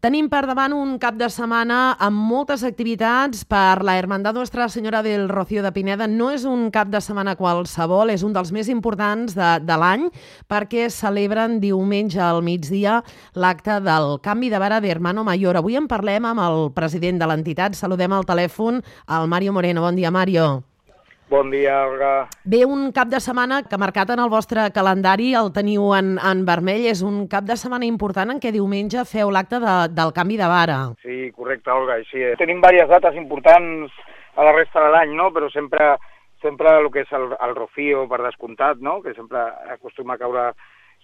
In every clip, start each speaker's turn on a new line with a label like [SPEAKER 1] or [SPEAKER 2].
[SPEAKER 1] Tenim per davant un cap de setmana amb moltes activitats per la Hermandad Nuestra Senyora del Rocío de Pineda. No és un cap de setmana qualsevol, és un dels més importants de, de l'any perquè celebren diumenge al migdia l'acte del canvi de vara d'Hermano Mayor. Avui en parlem amb el president de l'entitat. Saludem al telèfon al Mario Moreno. Bon dia, Mario.
[SPEAKER 2] Bon dia, Olga.
[SPEAKER 1] Ve un cap de setmana que marcat en el vostre calendari, el teniu en, en vermell, és un cap de setmana important en què diumenge feu l'acte de, del canvi de vara.
[SPEAKER 2] Sí, correcte, Olga, així és. Tenim diverses dates importants a la resta de l'any, no? però sempre, sempre el que és el, el Rocío, per descomptat, no? que sempre acostuma a caure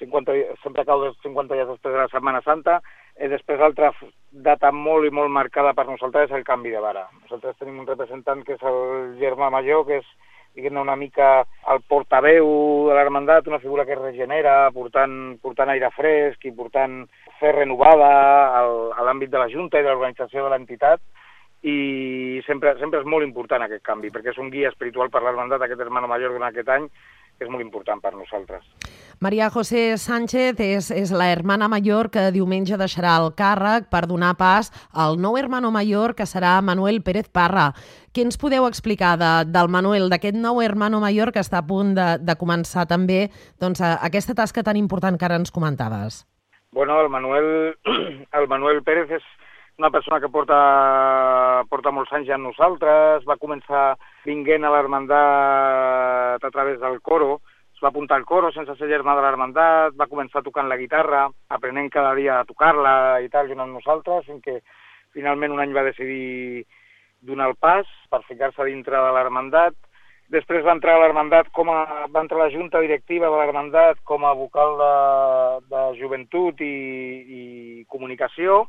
[SPEAKER 2] 50, sempre cau 50 dies després de la Setmana Santa, i després l'altra data molt i molt marcada per nosaltres és el canvi de vara. Nosaltres tenim un representant que és el germà major, que és diguem una mica el portaveu de l'hermandat, una figura que es regenera, portant, portant aire fresc i portant fe renovada al, a l'àmbit de la Junta i de l'organització de l'entitat, i sempre, sempre és molt important aquest canvi, perquè és un guia espiritual per l'hermandat, aquest hermano major durant aquest any, que és molt important per nosaltres.
[SPEAKER 1] Maria José Sánchez és, és la hermana major que diumenge deixarà el càrrec per donar pas al nou hermano major que serà Manuel Pérez Parra. Què ens podeu explicar de, del Manuel, d'aquest nou hermano major que està a punt de, de començar també doncs, a, aquesta tasca tan important que ara ens comentaves?
[SPEAKER 2] Bueno, el Manuel, el Manuel Pérez és una persona que porta, porta molts anys ja amb nosaltres, va començar vinguent a l'Hermandat a través del coro, es va apuntar al coro sense ser germà de l'Hermandat, va començar tocant la guitarra, aprenent cada dia a tocar-la i tal, junt amb nosaltres, fins que finalment un any va decidir donar el pas per ficar-se dintre de l'Hermandat. Després va entrar a l'Hermandat com a, va entrar a la junta directiva de l'Hermandat com a vocal de, de joventut i, i comunicació,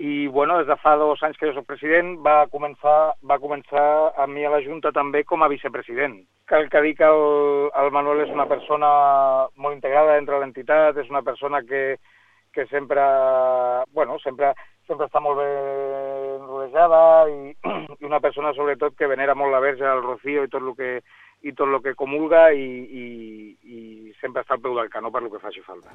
[SPEAKER 2] i bueno, des de fa dos anys que jo soc president va començar, va començar a mi a la Junta també com a vicepresident. Cal que dir que el, el Manuel és una persona molt integrada entre l'entitat, és una persona que, que sempre, bueno, sempre, sempre està molt ben rodejada i, i una persona sobretot que venera molt la verge, el Rocío i tot el que, i tot el que comulga i, i, i sempre està al peu del canó per lo que faci falta.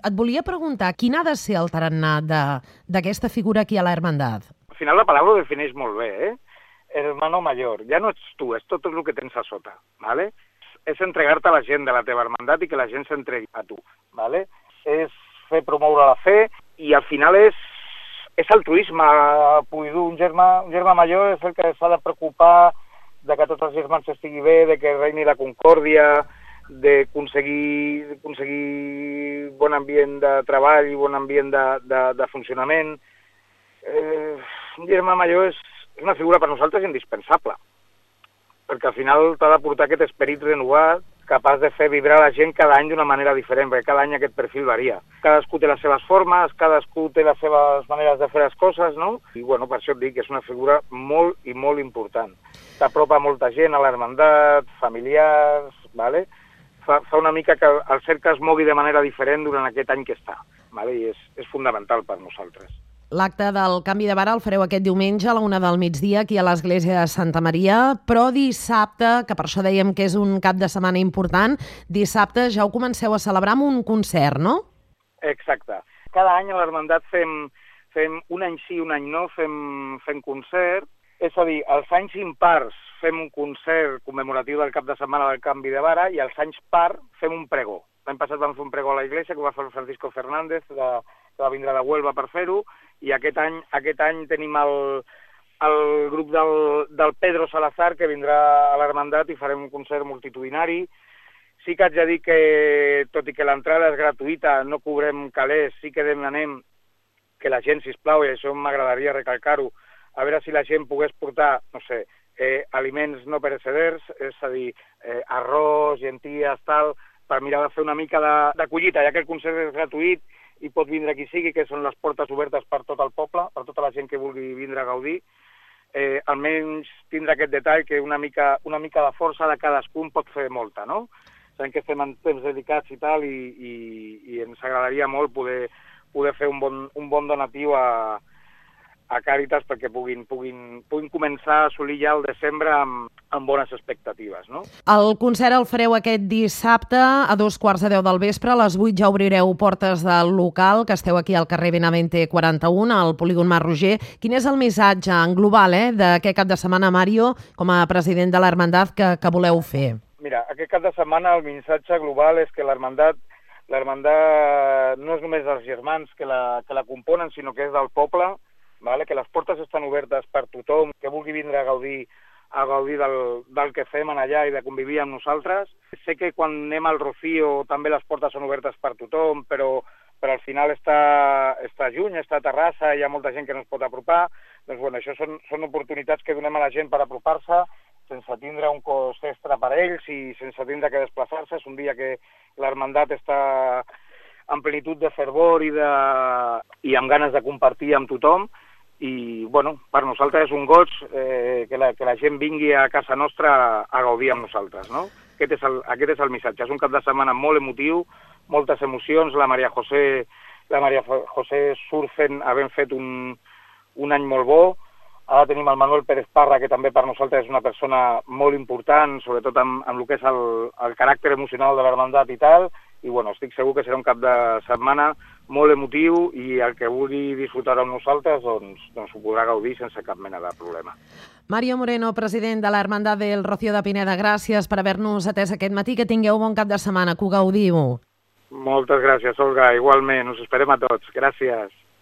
[SPEAKER 1] Et volia preguntar, quin ha de ser el tarannà d'aquesta figura aquí a la Hermandad?
[SPEAKER 2] Al final la paraula ho defineix molt bé, eh? Hermano mayor. Ja no ets tu, és tot el que tens a sota, ¿vale? És entregar-te a la gent de la teva hermandat i que la gent s'entregui a tu, ¿vale? És fer promoure la fe i al final és és altruisme pur Un germà, un germà major és el que s'ha de preocupar de que tots els germans estigui bé, de que reini la concòrdia, d'aconseguir aconseguir bon ambient de treball i bon ambient de, de, de funcionament. Eh, un germà major és, és una figura per nosaltres indispensable, perquè al final t'ha de portar aquest esperit renovat capaç de fer vibrar la gent cada any d'una manera diferent, perquè cada any aquest perfil varia. Cadascú té les seves formes, cadascú té les seves maneres de fer les coses, no? I bueno, per això et dic que és una figura molt i molt important. T'apropa molta gent a l'hermandat, familiars, ¿vale? fa, fa una mica que el cercle es mogui de manera diferent durant aquest any que està, ¿vale? i és, és fundamental per nosaltres.
[SPEAKER 1] L'acte del canvi de vara el fareu aquest diumenge a la una del migdia aquí a l'església de Santa Maria, però dissabte, que per això dèiem que és un cap de setmana important, dissabte ja ho comenceu a celebrar amb un concert, no?
[SPEAKER 2] Exacte. Cada any a l'Hermandat fem, fem un any sí, un any no, fem, fem concert, és a dir, els anys impars fem un concert commemoratiu del cap de setmana del canvi de vara i els anys par fem un pregó. L'any passat vam fer un pregó a la iglesia que va fer Francisco Fernández, de, que va vindre de Huelva per fer-ho, i aquest any, aquest any tenim el, el grup del, del Pedro Salazar, que vindrà a l'Hermandat i farem un concert multitudinari. Sí que haig de dir que, tot i que l'entrada és gratuïta, no cobrem calés, sí que demanem que la gent, sisplau, i això m'agradaria recalcar-ho, a veure si la gent pogués portar, no sé, eh, aliments no pereceders, és a dir, eh, arròs, genties, tal, per mirar de fer una mica de, de collita, ja que el concert és gratuït i pot vindre qui sigui, que són les portes obertes per tot el poble, per tota la gent que vulgui vindre a gaudir, eh, almenys tindre aquest detall que una mica, una mica de força de cadascun pot fer molta, no? Sabem que estem en temps dedicats i tal, i, i, i ens agradaria molt poder, poder fer un bon, un bon donatiu a, a Càritas perquè puguin, puguin, puguin començar a assolir ja el desembre amb, amb bones expectatives. No?
[SPEAKER 1] El concert el fareu aquest dissabte a dos quarts de deu del vespre. A les 8 ja obrireu portes del local, que esteu aquí al carrer Benavente 41, al polígon Mar Roger. Quin és el missatge en global eh, d'aquest cap de setmana, Mario, com a president de l'Hermandat, que, que voleu fer?
[SPEAKER 2] Mira, aquest cap de setmana el missatge global és que l'Hermandat l'Hermandat no és només dels germans que la, que la componen, sinó que és del poble, vale? que les portes estan obertes per tothom que vulgui vindre a gaudir a gaudir del, del que fem allà i de convivir amb nosaltres. Sé que quan anem al Rocío també les portes són obertes per tothom, però, però al final està, està lluny, està a Terrassa, hi ha molta gent que no es pot apropar. Doncs bueno, això són, són oportunitats que donem a la gent per apropar-se sense tindre un cost extra per ells i sense tindre que desplaçar-se. És un dia que l'Hermandat està en plenitud de fervor i, de, i amb ganes de compartir amb tothom i bueno, per nosaltres és un goig eh, que, la, que la gent vingui a casa nostra a gaudir amb nosaltres. No? Aquest, és el, aquest és el missatge. És un cap de setmana molt emotiu, moltes emocions. La Maria José, la Maria José surt fent, havent fet un, un any molt bo, Ara tenim el Manuel Pérez Parra, que també per nosaltres és una persona molt important, sobretot amb, amb el que és el, el caràcter emocional de l'hermandat i tal, i bueno, estic segur que serà un cap de setmana molt emotiu i el que vulgui disfrutar amb nosaltres doncs, doncs ho podrà gaudir sense cap mena de problema.
[SPEAKER 1] Mario Moreno, president de l'Hermandat del Rocío de Pineda, gràcies per haver-nos atès aquest matí, que tingueu bon cap de setmana, que ho gaudiu.
[SPEAKER 2] Moltes gràcies, Olga, igualment, us esperem a tots. Gràcies.